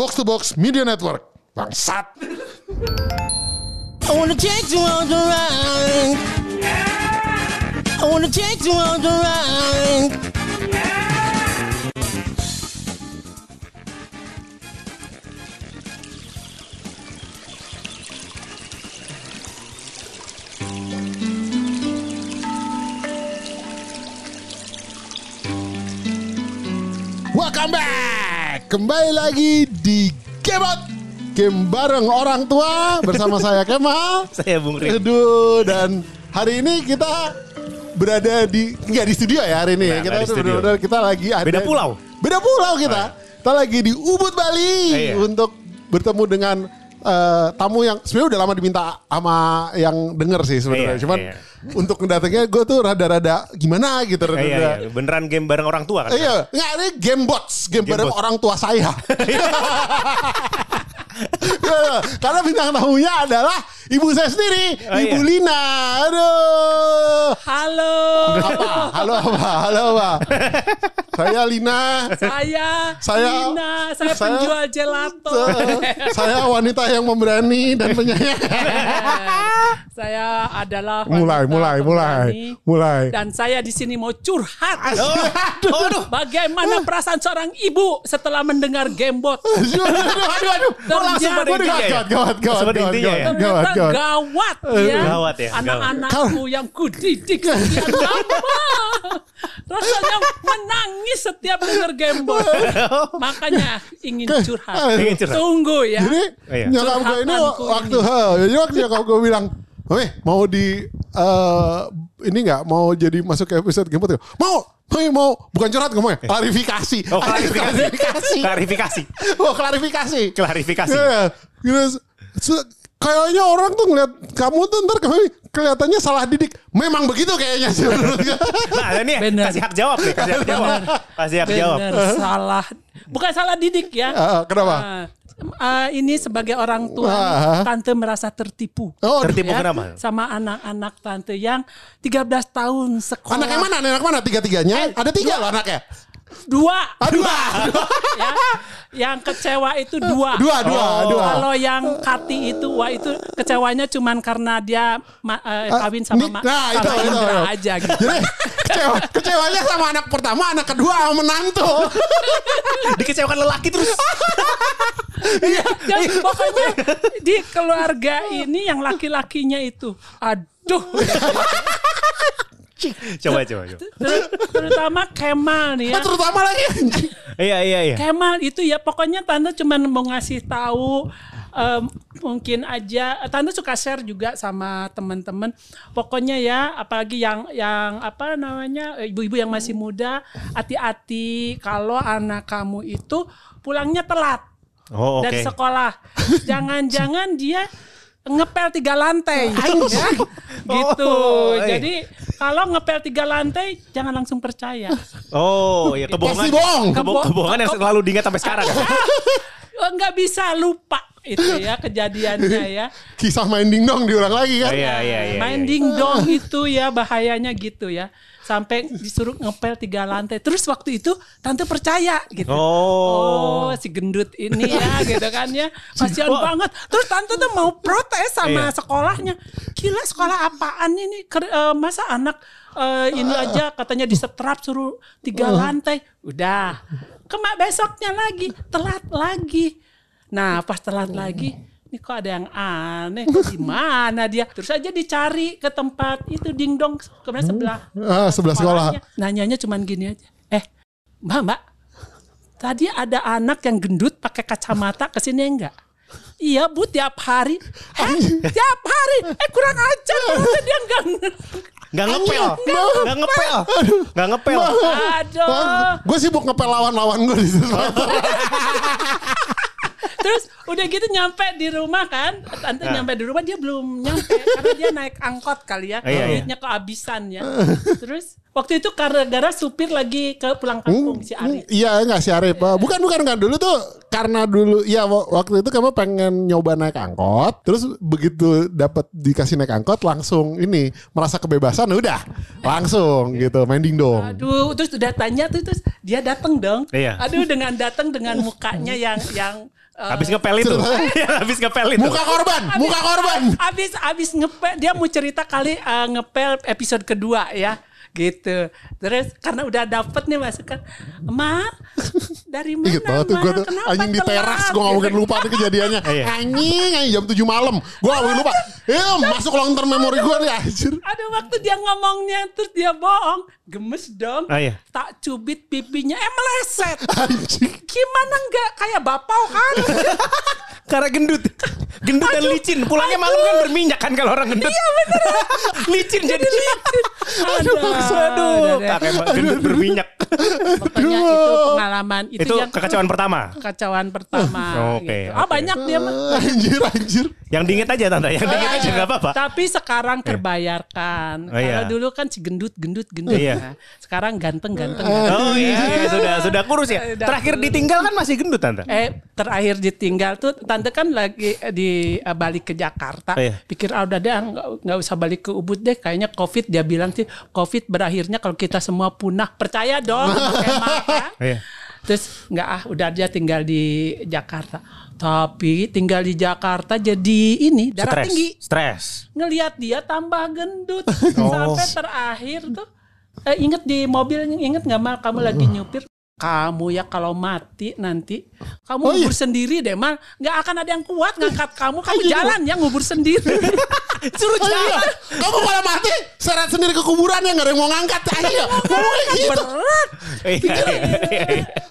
Box to Box Media Network. Bangsat. I wanna take you on the ride. I wanna take you on the ride. Welcome back. Kembali lagi di Kebot. Game bareng orang tua bersama saya Kemal. Saya Bung Rin. Aduh dan hari ini kita berada di nggak di studio ya hari ini. Nah, kita di tuh studio. benar-benar kita lagi ada Beda pulau. Beda pulau kita. Kita lagi di Ubud Bali Iya. untuk bertemu dengan eh, tamu yang sebenarnya udah lama diminta sama yang denger sih sebenarnya. Iya, Cuman iya. untuk ngedatengnya gue tuh rada-rada gimana gitu. Iya, Rada-rada. iya, beneran game bareng orang tua kan? Iya, nggak ini game bots, game, Game bareng bots. orang tua saya. Karena bintang tamunya adalah ibu saya sendiri, Oh, Ibu iya. Lina. Aduh. Halo, Apa? Halo apa? Halo apa? saya Lina. saya, Saya- Lina, saya, saya- penjual gelato. saya wanita yang memberani dan penyayang. saya adalah mulai, mulai, mulai, mulai. Dan saya di sini mau curhat. Oh, aduh. Bagaimana perasaan seorang ibu setelah mendengar gamebot? Aduh, aduh, aduh, aduh. Ya? gawat, gawat, gawat, Langsung pada gawat, intinya ya? gawat, gawat, Ternyata gawat. gawat ya. Gawat ya, Anak-anakku yang kudidik sekian lama. Rasanya menangis setiap dengar gamebot. Makanya ingin curhat. Ingin curhat. Tunggu ya. Jadi Iya. nyokap gue ini waktu ini. ha, jadi waktu nyokap gue bilang, Weh mau di eh, ini nggak mau jadi masuk ke episode game Boot?" Mau, mau, mau bukan curhat ngomongnya, klarifikasi. Oh, klarifikasi. klarifikasi. Klarifikasi. Oh, klarifikasi. Klarifikasi. Iya. Gitu, kayaknya orang tuh ngeliat kamu tuh ntar kami kelihatannya salah didik. Memang begitu kayaknya sih menurut gue. Nah, ini Bener. kasih hak jawab nih, kasih hak jawab. Kasih hak jawab. Bener, salah. Bukan salah didik ya. Ah, kenapa? Ah, ah, ini sebagai orang tua, Ah. tante merasa tertipu. Oh, Tertipu ya, kenapa? Sama anak-anak tante yang 13 tahun sekolah. anak yang mana? Anak mana? Tiga-tiganya? Ada tiga loh anaknya. Dua. Ah, dua. ya. Yang kecewa itu dua. Dua, dua, Oh. dua. Kalau yang Kati itu, wah itu kecewanya cuman karena dia ma- eh, kawin sama, Nik- ma- nah, sama itu, itu, Indra itu. aja gitu. Jadi kecewa, kecewanya sama anak pertama, anak kedua sama menantu. Dikecewakan lelaki terus. Iya, dan pokoknya di keluarga ini yang laki-lakinya itu, aduh, Coba, coba, coba. ter- terutama Kemal nih ya. Nah, terutama lagi. Iya, iya, iya. Kemal itu ya pokoknya tante cuman mau ngasih tahu em, mungkin aja tante suka share juga sama teman-teman. Pokoknya ya apalagi yang yang apa namanya ibu-ibu yang masih muda hati-hati kalau anak kamu itu pulangnya telat Oh, oke. dari sekolah. Jangan-jangan dia ngepel tiga lantai, ya. gitu. Oh, iya. Jadi kalau ngepel tiga lantai jangan langsung percaya. Oh, iya kebohongan. Bohong. Kebo- kebohongan yang selalu diingat sampai sekarang. ya? Oh, nggak bisa lupa itu ya kejadiannya ya. Kisah main dingdong diulang lagi kan. Iya, iya, iya. Main iya. dingdong itu ya bahayanya gitu ya. Sampai disuruh ngepel tiga lantai. Terus waktu itu tante percaya gitu. Oh. Oh, si gendut ini ya gitu kan ya. Kasihan Wah. banget. Terus tante tuh mau protes sama Iya. sekolahnya. Gila sekolah apaan ini? Eh, masa anak eh, ini aja katanya disetrap suruh tiga lantai. Udah. Kemak besoknya lagi telat lagi. Nah, pas telat lagi ini kok ada yang aneh, kok gimana dia? Terus aja dicari ke tempat itu dingdong kemudian sebelah Ah, sebelah sekolah. Nanyanya cuman gini aja. Eh, Mbak, Mbak. Tadi ada anak yang gendut pakai kacamata ke sini enggak? Iya bu tiap hari. Eh tiap hari. Eh kurang ajar dia enggak. Gak ngepel. Gak ngepel. Gak ngepel. Aduh. Gue sibuk ngepel lawan-lawan gue di situ. Terus udah gitu nyampe di rumah kan. Tante nyampe di rumah dia belum nyampe. Karena dia naik angkot kali ya. Iya, iya. Duitnya kehabisan ya. Terus waktu itu karena gara supir lagi ke pulang kampung si Arif. Iya enggak si Arif. Bukan bukan bukan dulu tuh karena dulu ya wa- waktu itu kamu pengen nyoba naik angkot, terus begitu dapat dikasih naik angkot langsung ini merasa kebebasan udah langsung gitu main dingdong. Aduh, terus udah tanya tuh terus dia datang dong. Iya. Aduh dengan datang dengan mukanya yang yang Habis ngepel itu. Iya, habis ngepel itu. Muka korban, muka korban. Abis abis ngepel dia mau cerita kali eh, ngepel episode kedua ya gitu. Terus karena udah dapet nih masukan, Ma dari mana? Ingat banget tuh Ma? gue tuh Kenapa anjing di telat?" teras gue gak mungkin lupa tuh kejadiannya. Iya. Anjing, anjing jam 7 malam. Gue gak mungkin lupa. Eh masuk long term memory gue nih anjir. Ada waktu dia ngomongnya terus dia bohong, gemes dong. Ah, iya. Tak cubit pipinya, eh meleset. Anjing. Gimana nggak kayak bapau kan? Karena gendut. Gendut dan licin. Pulangnya malam kan berminyak kan kalau orang gendut. Iya bener. licin jadi licin. Aduh, Aduh. deh. Kakek gendut berminyak. Pokoknya itu pengalaman itu, Itu yang kekacauan pertama. kekacauan pertama. Oke, gitu. Ah oke. banyak dia mah. Anjir, anjir. Yang dingin aja tante. Yang dingin aja nggak apa-apa. Tapi sekarang terbayarkan. Oh, iya. Kalau dulu kan si gendut, gendut, gendut. Iya. Sekarang ganteng, ganteng. Oh iya, iya, sudah sudah kurus ya. Terakhir ditinggal kan masih gendut tante. Eh terakhir ditinggal tuh tante kan lagi eh, di eh, balik ke Jakarta. Oh, iya. Pikir ah udah deh nggak usah balik ke Ubud deh. Kayaknya COVID dia bilang sih COVID berakhirnya kalau kita semua punah. Percaya dong. Emang? Iya. Terus nggak ah udah dia tinggal di Jakarta. Tapi tinggal di Jakarta jadi ini darah Stres. tinggi. Stres. Ngelihat dia tambah gendut Oh. sampai terakhir tuh. Eh, inget di mobil inget nggak mal kamu lagi nyupir kamu ya kalau mati nanti kamu Oh, iya. ngubur sendiri deh mal nggak akan ada yang kuat ngangkat kamu kamu jalan ya ngubur sendiri suruh Oh, iya. jalan Kamu kalau mati seret sendiri ke kuburan ya gak ada yang mau ngangkat. Ayo, ngomongnya gitu. berat Iya, iya, iya,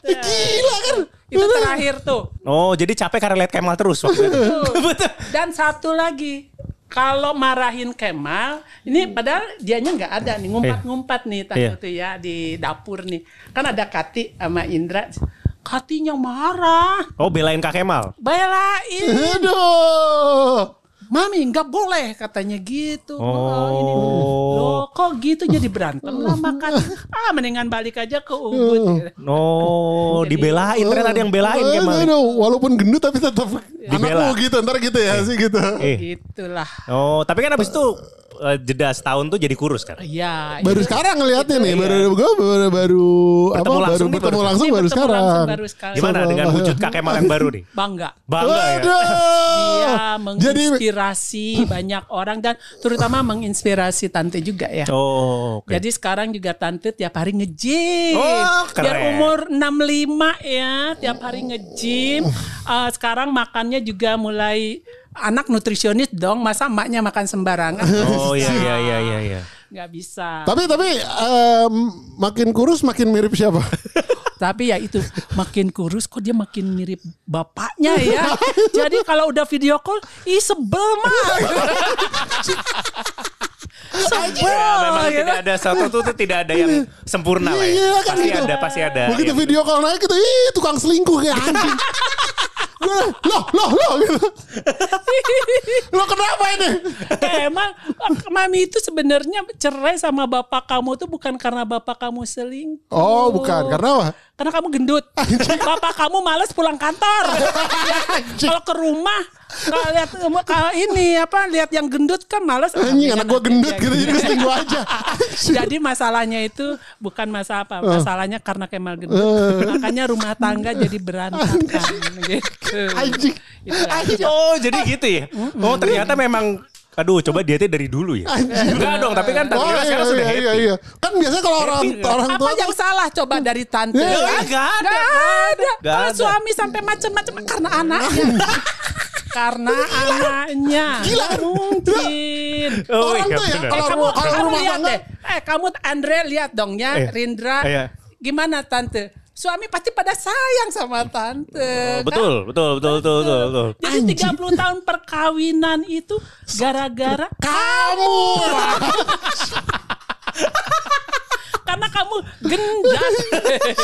iya. Gila kan. itu terakhir tuh Oh, jadi capek karena lihat Kemal terus waktu itu. Betul. dan satu lagi kalau marahin Kemal, ini padahal dianya nggak ada nih ngumpat-ngumpat nih tante Iya. tuh ya di dapur nih. Kan ada Kati sama Indra. Katinya marah, Oh, belain Kak Kemal. belain. Aduh. Mami nggak boleh katanya gitu. Oh. ini. Loh kok gitu jadi berantem lah Kati. Ah mendingan balik aja ke Ubud. Oh, dibelain ternyata ada yang belain Kemal. Aduh, walaupun gendut tapi tetap Dibela. anakmu gitu. Ntar gitu ya sih gitu. Eh. Gitulah. Oh, tapi kan abis itu eh, jeda setahun tuh jadi kurus kan? Iya. Baru ini- sekarang ngeliatnya nih, Iya. baru gue baru, baru apa? Bertemu langsung baru nih, bertemu baru- langsung ini baru bertemu sekarang. langsung baru sekali. Gimana dengan wujud Kak Kemal yang baru nih? Bangga. Bangga ya? Dia Jadi menginspirasi banyak orang dan terutama menginspirasi tante juga ya. Oh, oke. Jadi sekarang juga tante tiap hari nge-gym. Oh, Biar keren. umur 65 ya, tiap hari nge-gym. Eh, sekarang makannya juga mulai anak nutrisionis dong, masa emaknya makan sembarangan? Oh iya iya iya iya iya. Nggak bisa. Tapi tapi em, makin kurus makin mirip siapa? Tapi ya itu makin kurus kok dia makin mirip bapaknya ya. Jadi kalau udah video call, ih sebel mah. sebel. Ya, memang gitu. tidak ada satu tuh, tuh tidak ada yang sempurna lah ya. Iya, kan pasti gitu. ada, pasti ada. Begitu yang- video call naik gitu, ih tukang selingkuh kayak anjing. Gue, loh, loh, loh, gitu. Lo kenapa ini? Eh, emang eh, mami itu sebenarnya cerai sama bapak kamu tuh bukan karena bapak kamu selingkuh. Oh, bukan. Karena apa? Karena kamu gendut. Bapak kamu males pulang kantor. Kalau ke rumah kalau lihat kalau ini apa lihat yang gendut kan males. Anjing, anak gue gendut gitu, jadi gue selingkuh aja. Jadi masalahnya itu bukan masalah apa, Oh. masalahnya karena Kemal gendut. Makanya rumah tangga jadi berantakan gitu. Anjing. Oh jadi gitu ya? Oh ternyata memang Aduh coba dietnya dari dulu ya Enggak dong tapi kan Oh, Tante iya, sekarang iya, sudah iya, happy iya. Kan biasanya kalau orang Happy orang Apa tua yang salah coba dari tante? Ya, ya, nggak ada, Nggak ada. Nggak Kalau ada. suami sampai macam-macam karena anaknya. karena anaknya. Gila. Mungkin. Oh, orang iya, tuh ya kalau kamu, ru- kalau kamu rumah lihat deh. Eh kamu Andre lihat dong ya, Eh, Rindra. iya. Gimana tante? Suami pasti pada sayang sama tante. Oh, kan? Betul betul betul betul betul, betul. Jadi 30 tahun perkawinan itu gara-gara kamu karena kamu gendat.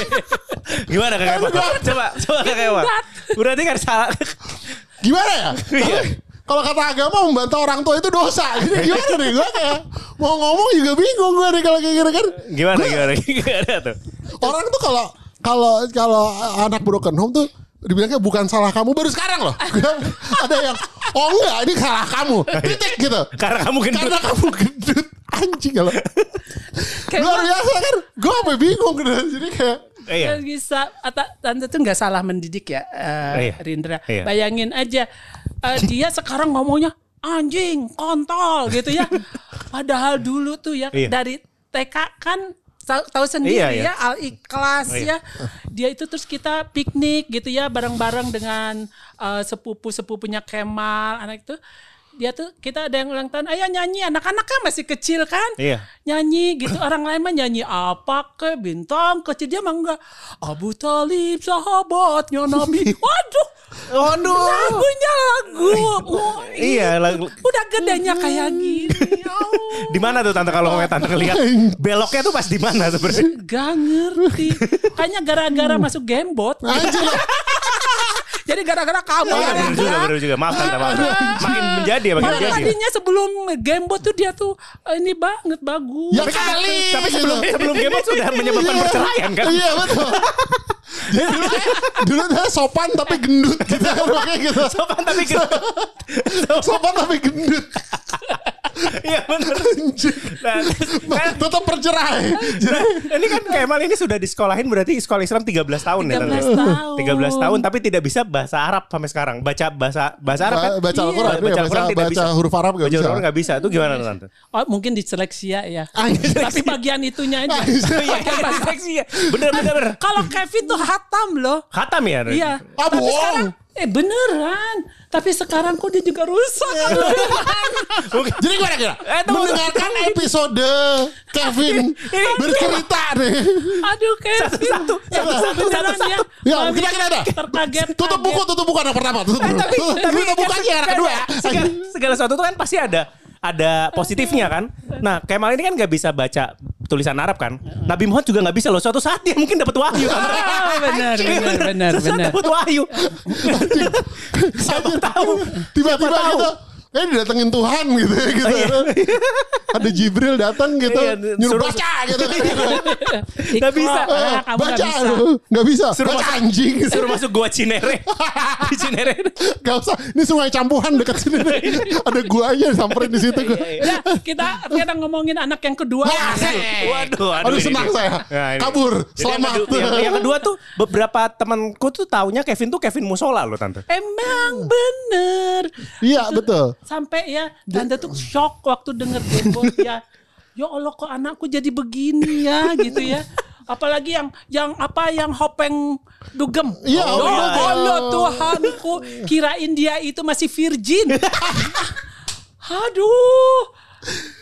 Gimana Kak Kemal? Coba coba Kak Kemal Gendat. Berarti kan salah gimana ya? Iya. Kalau kata agama membantah orang tua itu dosa. Jadi gimana nih gue kayak mau ngomong juga bingung gue nih kalau kayak gini kan. Gimana gimana gimana tuh Orang tuh kalau kalau kalau anak broken home tuh dibilangnya bukan salah kamu baru sekarang loh. Ada yang oh enggak ini salah kamu. Titik gitu. Karena kamu gendut Karena kamu gendut anjing kalau luar biasa kan. Gue sampai bingung gitu. Jadi kayak Iya. Bisa. Tante tuh nggak salah mendidik ya, eh, Iya. Rindra. Iya. Bayangin aja, eh, dia sekarang ngomongnya anjing, kontol gitu ya. Padahal dulu tuh ya Iya. dari TK kan tahu- sendiri Iya, iya. ya al ikhlas Oh, iya. ya. Dia itu terus kita piknik gitu ya bareng-bareng dengan eh, sepupu-sepupunya Kemal anak itu. Dia tuh kita ada yang ulang tahun, ayo nyanyi anak-anak kan masih kecil kan Iya. nyanyi gitu orang lain mah nyanyi apa ke bintang kecil dia mah enggak Abu Talib sahabatnya Nabi waduh Waduh. lagunya lagu Oh, Iya, lagu- udah gedenya kayak gini oh. Di mana tuh tante kalau ngeliat tante ngeliat beloknya tuh pas di mana sebenarnya? Gak ngerti Kayaknya gara-gara masuk gamebot. Jadi gara-gara kamu Oh, iya, ya. bener juga, bener juga. Maaf tante, maaf. Makin menjadi ya, makin Padahal menjadi. tadinya sebelum gamebot tuh dia tuh eh, ini banget bagus Ya kali. Tapi sebelum sebelum game sudah menyebabkan perceraian kan? Iya betul. Jadi dulu dulu dia sopan tapi gendut gitu Makanya gitu. Sopan tapi gitu. Sopan tapi gendut. Iya bener. Nah, kan, Tetap bercerai. Jadi ini kan Kemal ini sudah disekolahin berarti sekolah Islam 13 tahun ya. 13 Tante? tahun. 13 tahun tapi tidak bisa bahasa Arab sampai sekarang. Baca bahasa bahasa Arab kan? Ba- baca Al-Quran, Baca iya, Al-Quran baca- tidak baca bisa. huruf Arab nggak Baca bisa. huruf Arab nggak bisa. Itu gimana tante? Oh mungkin diseleksia ya Anjir. Tapi bagian itunya aja Iya, seleksi ya. Bener bener. Kalau Kevin tuh hatam loh. Khatam ya? Iya. Ah, Tapi bohong. Eh beneran. Tapi sekarang kok dia juga rusak. Mungkin Jadi gimana kira? Eh, tunggu, Mendengarkan episode Kevin bercerita nih. Aduh Kevin. Satu-satu, satu-satu, Beneran satu-satu. Ya, Kami kita kita ada. Terkaget. Tutup buku, tutup buku anak pertama. Tutup buku. tapi tapi Tutup buku aja anak kedua. segala, segala sesuatu itu kan pasti ada ada positifnya kan. Nah Kemal ini kan nggak bisa baca tulisan Arab kan. Nabi Muhammad juga nggak bisa loh. Suatu saat dia mungkin dapat wahyu. kan? Ah, benar, benar, benar, Suatu saat benar. dapat wahyu. Siapa tahu? Tiba-tiba gitu. Eh didatengin Tuhan gitu ya gitu. iya. Ada Jibril datang gitu. Iya, nyuruh suruh- baca gitu. Nggak bisa. Eh, Ah, kamu baca bisa. lu. Nggak bisa. Suruh baca masuk- anjing. Suruh masuk gua Cinere. Di Cinere. Gak usah. Ini sungai campuhan dekat sini. Ada guanya samperin di situ. gua. Udah, kita kita ngomongin anak yang kedua. Waduh, Aduh, ini senang saya. Nah, ini. Kabur. Jadi yang Selamat. yang kedua tuh beberapa temanku tuh taunya Kevin tuh Kevin Musola loh tante. Emang bener. Iya betul. Sampai ya tante tuh shock waktu denger debot ya. Ya Allah kok anakku jadi begini ya gitu ya. Apalagi yang yang apa yang hopeng dugem. Ya oh, iya. Allah Tuhanku kirain dia itu masih virgin. Aduh.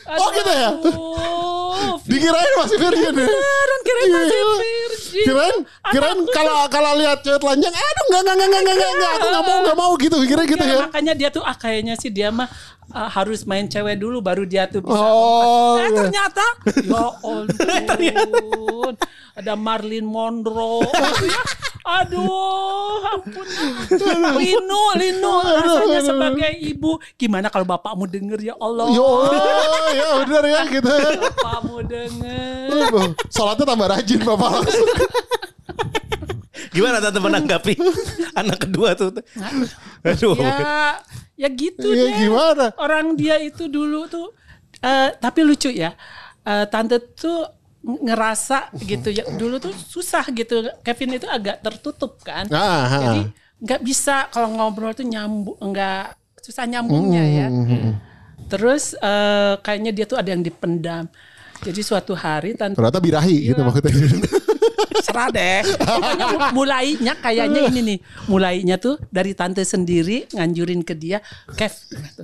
Oh, gitu ya? Aduh. Dikirain masih virgin ya. Beneran kirain masih Iya. virgin. Kirain, kirain kalau kalau lihat cewek telanjang, aduh enggak enggak enggak enggak enggak, aku enggak mau enggak mau gitu, kira gitu Ya, ya. makanya dia tuh ah kayaknya sih dia mah ah, harus main cewek dulu baru dia tuh bisa. Oh, eh iya. ternyata ya ampun. Ada Marlin Monroe. ya. Aduh, ampun. Lino, Lino rasanya sebagai ibu. Gimana kalau bapakmu denger ya Allah? Yo, ya benar ya gitu. Bapakmu denger. Sholatnya tambah rajin bapak langsung. Gimana tante menanggapi anak kedua tuh? Aduh. Ya, ya gitu Iya, deh. gimana? Orang dia itu dulu tuh, eh, tapi lucu ya. Eh, tante tuh ngerasa gitu ya. Dulu tuh susah gitu. Kevin itu agak tertutup kan. Ah, ah. Jadi nggak bisa kalau ngobrol tuh nyambung, nggak susah nyambungnya ya. Hmm, Terus eh, kayaknya dia tuh ada yang dipendam. Jadi suatu hari tante Ternyata birahi gitu Iya. maksudnya. serah deh. Mulainya kayaknya ini nih. Mulainya tuh dari tante sendiri nganjurin ke dia, Kev, gitu.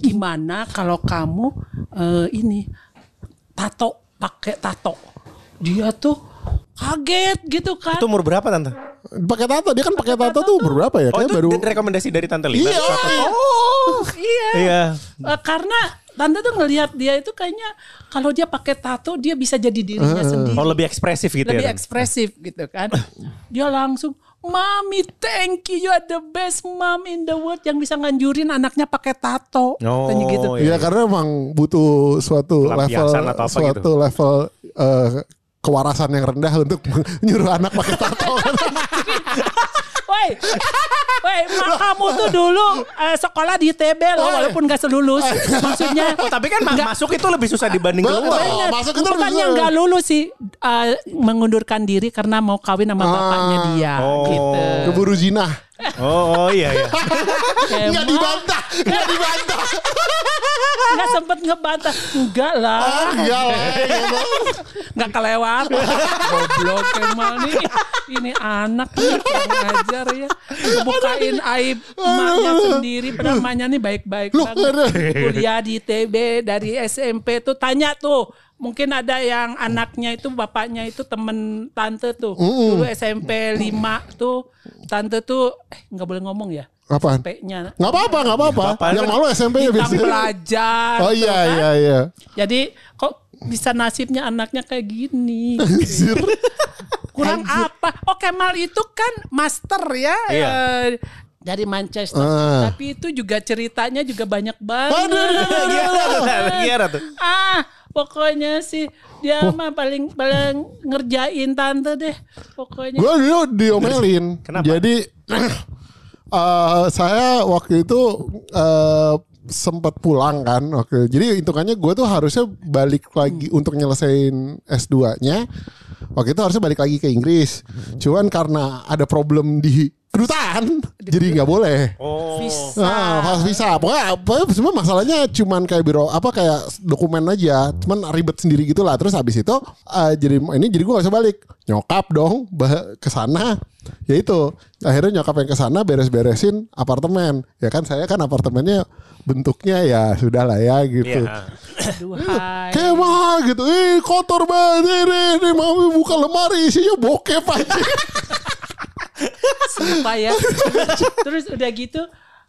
gimana kalau kamu eh, ini tato pakai tato. Dia tuh kaget gitu kan. Itu umur berapa tante? Pakai tato, dia kan pakai tato tuh berapa ya? Oh Kayak itu baru rekomendasi dari tante Lina. Iya. Oh, iya. Iya. Eh, karena tante tuh ngelihat dia itu kayaknya kalau dia pakai tato dia bisa jadi dirinya sendiri. Oh lebih ekspresif gitu lebih ya. Tante? ekspresif gitu kan. Dia langsung, Mami thank you, you are the best mom in the world yang bisa nganjurin anaknya pakai tato. Oh, Katanya gitu. Ya iya. karena emang butuh suatu level atau apa suatu gitu. level eh, kewarasan yang rendah untuk nyuruh anak pakai tato. Wah Woi, woi, mak kamu tuh dulu eh, sekolah di ITB loh, walaupun gak selulus. Maksudnya, Oh, tapi kan Nggak. masuk itu lebih susah dibanding keluar. Bener. masuk itu Bukan lebih yang gak lulus sih eh, mengundurkan diri karena mau kawin sama bapaknya dia Oh. gitu. Keburu zina. Oh, oh iya iya. Enggak dibantah, enggak dibantah. nggak sempet ngebantah. Enggak lah. Enggak lah. nggak kelewat goblok emang nih ini anak nih kurang ajar ya bukain aib emaknya sendiri padahal emaknya nih baik-baik banget kuliah di TB dari SMP tuh tanya tuh mungkin ada yang anaknya itu bapaknya itu temen tante tuh dulu SMP 5 tuh tante tuh eh nggak boleh ngomong ya Apaan? P-nya Enggak apa-apa, enggak apa-apa. apa-apa. Yang malu SMP ya bintang biasanya. belajar Oh tuh iya kan. iya iya. Jadi kok bisa nasibnya anaknya kayak gini? Kurang apa? Oh Kemal itu kan master ya. Iya. eh, dari Manchester. Ah. Tapi itu juga ceritanya juga banyak banget. Aduh, aduh, aduh, aduh, aduh. Gimana tuh? Ah, pokoknya sih dia mah paling paling ngerjain tante deh. Pokoknya. Gue dulu diomelin. Kenapa? Jadi eh, saya waktu itu eh, sempat pulang kan. Oke. Jadi hitungannya gue tuh harusnya balik lagi untuk nyelesain S2-nya. Waktu itu harusnya balik lagi ke Inggris. Cuman karena ada problem di kedutaan, jadi nggak boleh. Oh. Nah, pas bisa. Pokoknya apa semua masalahnya cuman kayak biro apa kayak dokumen aja, cuman ribet sendiri gitu lah. Terus habis itu eh, jadi ini jadi gue gak bisa balik. Nyokap dong bah- ke sana. Ya itu. Akhirnya nyokap yang ke sana beres-beresin apartemen. Ya kan saya kan apartemennya bentuknya ya sudah lah ya gitu. Iya. Kayak mahal gitu. Ih kotor banget. Ini, ini mami buka lemari isinya bokep aja. Sumpah ya. Terus udah gitu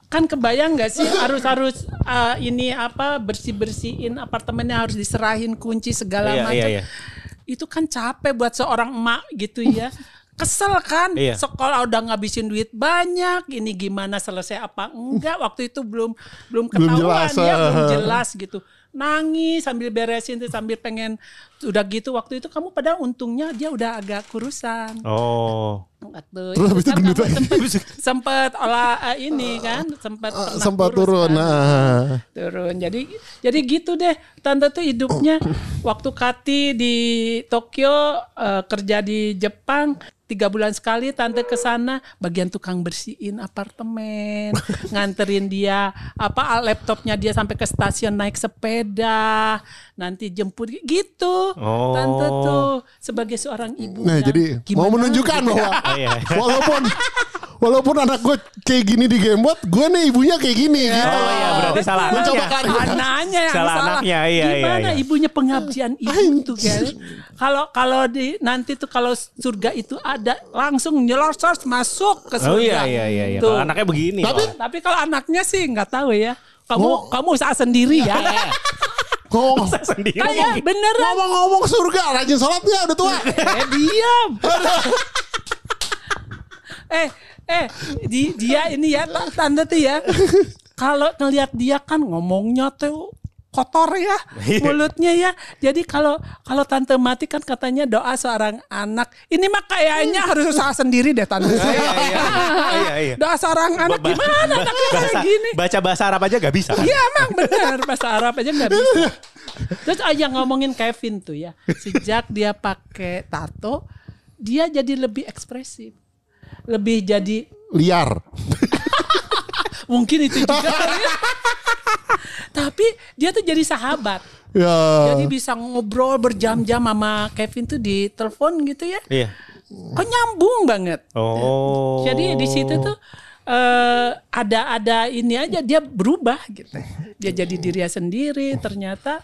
kan kebayang nggak sih harus harus uh, ini apa bersih bersihin apartemennya harus diserahin kunci segala Iya, macam. iya, iya. Itu kan capek buat seorang emak gitu ya. Kesel kan Iya. sekolah udah ngabisin duit banyak ini gimana selesai apa enggak waktu itu belum belum Belum ketahuan jelas, ya belum eh. jelas gitu nangis sambil beresin tuh sambil pengen udah gitu waktu itu kamu padahal untungnya dia udah agak kurusan Oh. Waktu Terus habis itu kan gendut kamu lagi. sempet, sempet olah eh, ini kan sempat pernah Sempat turun. kan. Nah. turun jadi jadi gitu deh tante tuh hidupnya waktu Kati di Tokyo eh, kerja di Jepang tiga bulan sekali tante ke sana bagian tukang bersihin apartemen nganterin dia apa laptopnya dia sampai ke stasiun naik sepeda nanti jemput gitu Oh. tante tuh sebagai seorang ibu Nah jadi mau menunjukkan bahwa iya. walaupun walaupun anak gue kayak gini di Gamebot, gue nih ibunya kayak gini. gitu. Oh iya berarti salah Mencoba anaknya. karya. anaknya yang Salah salah. anaknya, iya, Gimana iya, iya. ibunya pengabdian ibu tuh kan? Kalau kalau di nanti tuh kalau surga itu ada langsung nyelosos masuk ke surga. Oh iya iya iya. iya. Tuh. Kalau anaknya begini. Tapi- oh. Tapi kalau anaknya sih nggak tahu ya. Kamu Oh. kamu usaha sendiri ya. Ngomong, sendiri. Kayak beneran. ngomong-ngomong surga, rajin sholatnya udah tua. Eh diam. Eh eh di, dia ini ya ta- tanda tuh ya. Kalau ngelihat dia kan ngomongnya tuh kotor ya mulutnya ya. Jadi kalau kalau tante mati kan katanya doa seorang anak. Ini mah kayaknya harus usaha sendiri deh tante. Iya, iya, iya. Iya, iya. Doa seorang anak Ba- gimana anaknya kayak bahasa, gini? baca bahasa Arab aja gak bisa. Iya emang benar bahasa Arab aja nggak bisa. Terus aja ngomongin Kevin tuh ya, sejak dia pakai tato, dia jadi lebih ekspresif, lebih jadi Liar. mungkin itu juga. ya. Tapi dia tuh jadi sahabat, Ya. jadi bisa ngobrol berjam-jam sama Kevin tuh di telepon gitu ya. Iya. Kok nyambung banget. Oh. Jadi di situ tuh eh, ada ada ini aja dia berubah gitu. Dia jadi dirinya sendiri ternyata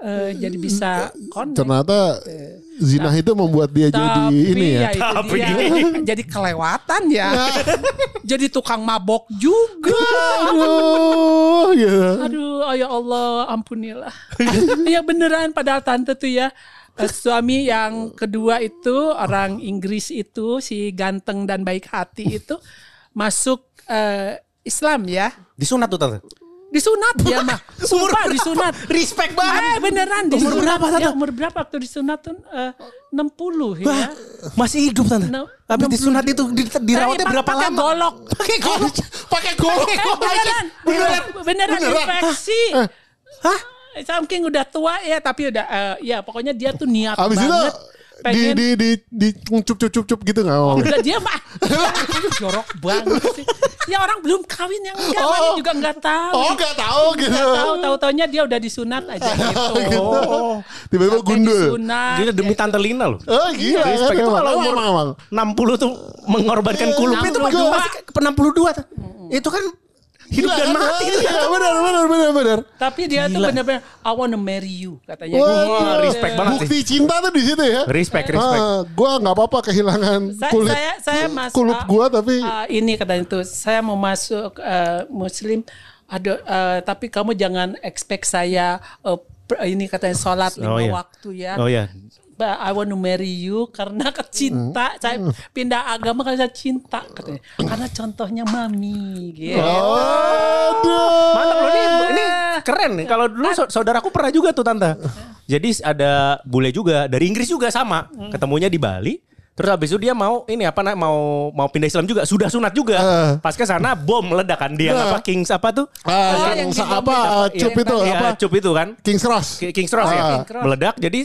eh, jadi bisa connect. Ternyata zina itu membuat dia jadi ini ya. itu Tapi dia jadi kelewatan ya. jadi tukang mabok juga. Aduh, gitu. Aduh, oh ya Allah, ampunilah. ya beneran padahal tante tuh ya eh, suami yang kedua itu orang Inggris itu si ganteng dan baik hati itu masuk eh, Islam ya. Disunat tuh tante. Disunat dia mah. Sumpah disunat. Respect banget. Eh beneran Umur disunat. berapa, Tante? Ya, umur berapa waktu disunat tuh eh, 60 ya. Wah, masih hidup tante. No, Habis 60. disunat itu di- dirawatnya Tapi berapa pakai lama? golok. Pakai golok. Pakai golok. Eh, beneran, beneran, beneran, Beneran? infeksi. Hah? Saking udah tua ya, tapi udah, eh, ya pokoknya dia tuh niat Abis itu banget. di pengen di di di cup cup cup cup gitu nggak Oh, udah dia mah jorok banget sih. Ya orang belum kawin yang enggak, Oh. mana juga enggak tahu. Oh nggak tahu gitu. Nggak tahu, tahu taunya dia udah disunat aja gitu. Oh. Tiba-tiba Sampai gundul. Disunat. Gila demi Tante Lina loh. Oh gila. Respect itu kalau umur emang. 60 tuh mengorbankan kulupnya itu 62. masih ke 62 tuh. Itu kan hidup Gila, dan kan? mati. Iya, benar benar benar benar. Tapi dia tuh Gila. benar-benar I wanna marry you katanya. Wah, gitu. respect banget. Bukti cinta tuh di situ ya. Respect, respect. Ah, gua nggak apa-apa kehilangan Saya, kulit saya saya mas kulup ah, gua tapi ah, ini katanya tuh saya mau masuk eh, muslim ada eh, tapi kamu jangan expect saya per- ini katanya sholat lima Oh, iya. waktu ya. Oh ya. But I want to marry you karena kecinta saya pindah agama karena saya cinta katanya karena contohnya mami gitu. Aduh. Mantap loh ini, ini keren nih. Kalau dulu so- saudaraku pernah juga tuh tante. Jadi ada bule juga dari Inggris juga sama. Ketemunya di Bali. Terus habis itu dia mau ini apa nak mau mau pindah Islam juga, sudah sunat juga. Eh. Pas ke sana bom meledak kan dia Eh. apa Kings apa tuh? Ah, Oh, yang apa bawah cup itu. Iya, apa? cup itu kan. King's Cross. Ki- Kings Cross ya. Ah. Kings Cross. Meledak jadi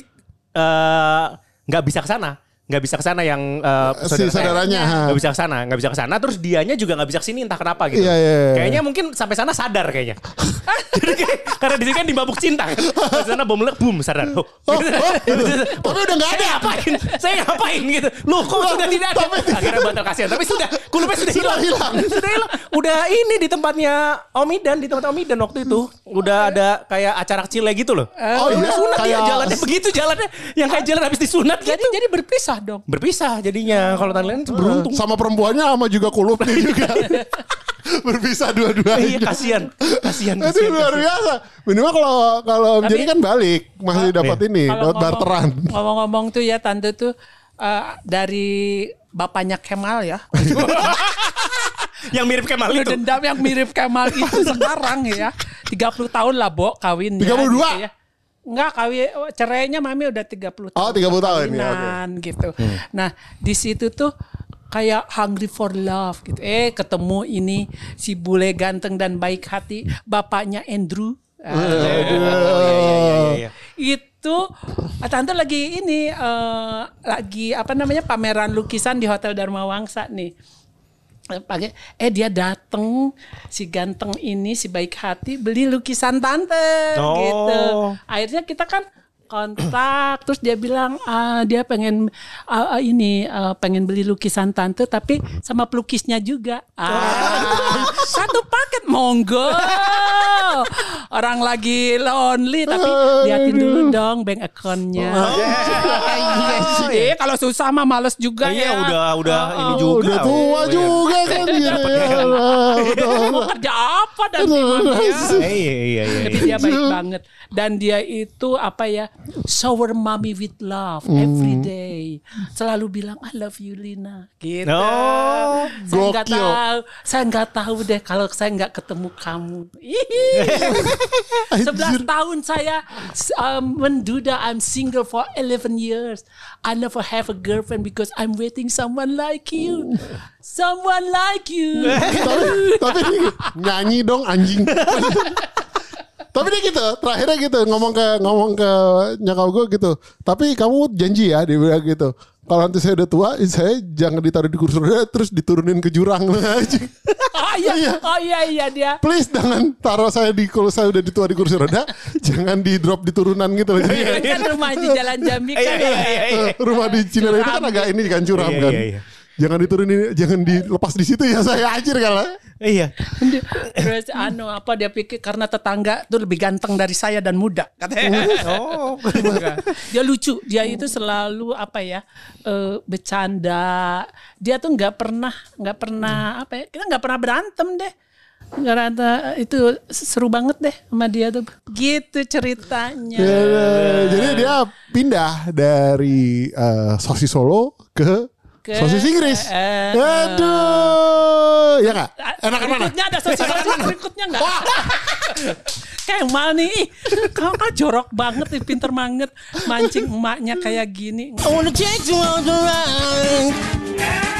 eh, nggak bisa ke sana. Nggak bisa ke sana yang eh, Si saudara saya. saudaranya, ha. Nggak bisa ke sana, nggak bisa ke sana. Terus dianya juga nggak bisa ke sini entah kenapa gitu. Iya, iya, iya. Kayaknya mungkin sampai sana sadar kayaknya. Jadi kayak- karena di sini kan dimabuk cinta kan. Di sana bom meledak, boom sadar. Oh, Oh, oh, tapi udah nggak ada. Saya ngapain? Saya ngapain gitu? Loh kok sudah tidak ada? Akhirnya batal kasihan. Tapi sudah, kulupnya sudah Sudah hilang. Sudah hilang. Udah ini di tempatnya Omidan, di tempat Omidan waktu itu. Udah ada kayak acara kecilnya gitu loh. Oh, udah iya? sunat Kayak- jalannya begitu jalannya. Yang kayak jalan habis disunat Jadi gitu. jadi berpisah dong. Berpisah jadinya. Kalau tadi lain beruntung. Sama perempuannya sama juga kulupnya juga. Berpisah Iya dua-duanya. kasihan. Kasihan. Itu luar biasa. Minimal kalau kalau jadi kan balik masih dapat ini, dapat barteran. ngomong- Ngomong-ngomong tuh ya tante tuh eh, dari bapaknya Kemal ya. Yang mirip Kemal Lu itu. dendam yang mirip Kemal itu sekarang ya. 30 tahun lah, Bo, kawin 32? ya. Enggak, kawin cerainya Mami udah 30 tahun. Oh, 30 tahun, ya, kawinan, gitu. Nah, di situ tuh kayak hungry for love gitu. Eh, ketemu ini si bule ganteng dan baik hati, bapaknya Andrew. Ah, Oh, iya, iya, iya. itu ah, tante lagi ini eh, lagi apa namanya pameran lukisan di Hotel Dharma Wangsa nih Eh, pakai eh dia dateng si ganteng ini si baik hati beli lukisan tante Oh. gitu akhirnya kita kan kontak terus dia bilang ah, dia pengen ah, ah, ini ah, pengen beli lukisan tante tapi sama pelukisnya juga. Ah, satu paket monggo. Orang lagi lonely tapi liatin dulu dong bank accountnya. Eh kalau susah mah males juga Iya ya. udah udah ini Oh, juga. udah tua Oh, iya. juga kan ya. Mau kerja apa dan ya? Iya iya iya. Tapi dia baik banget. Dan dia itu apa ya shower mommy with love every day selalu bilang I love you Lina gitu. Oh, saya nggak tahu, saya nggak tahu deh kalau saya nggak ketemu kamu. 11 tahun saya um, menduda I'm single for 11 years. I never have a girlfriend because I'm waiting someone like you. Someone like you. tapi, tapi nyanyi dong anjing. Tapi dia gitu, terakhirnya gitu ngomong ke ngomong ke nyokap gue gitu. Tapi kamu janji ya dia bilang gitu. Kalau nanti saya udah tua, saya jangan ditaruh di kursi roda terus diturunin ke jurang anjing. Oh iya, oh iya iya dia. Please jangan taruh saya di kalau saya udah ditua di kursi roda, jangan di drop di turunan gitu loh. Jadi, kan rumah di Jalan Jambi Iya kan. iya iya. iya. eh, rumah di Cinere itu kan agak ini kan curam Iya, kan. iya, iya. Jangan diturunin, jangan dilepas di situ ya saya anjir kalau. Iya. Terus anu apa dia pikir karena tetangga tuh lebih ganteng dari saya dan muda katanya. Oh. dia lucu, dia itu selalu apa ya eh, bercanda. Dia tuh nggak pernah nggak pernah apa ya kita nggak pernah berantem deh. Nggak ada itu seru banget deh sama dia tuh. Gitu ceritanya. Ya, jadi dia pindah dari eh, sosis Solo ke, Ke- sosis Inggris. eh, Aduh, ya nggak? Enakan mana? Berikutnya ada sosial berikutnya enggak? Kemal nih, ih, kau kan jorok banget nih, pinter banget mancing emaknya kayak gini. I wanna on the ride.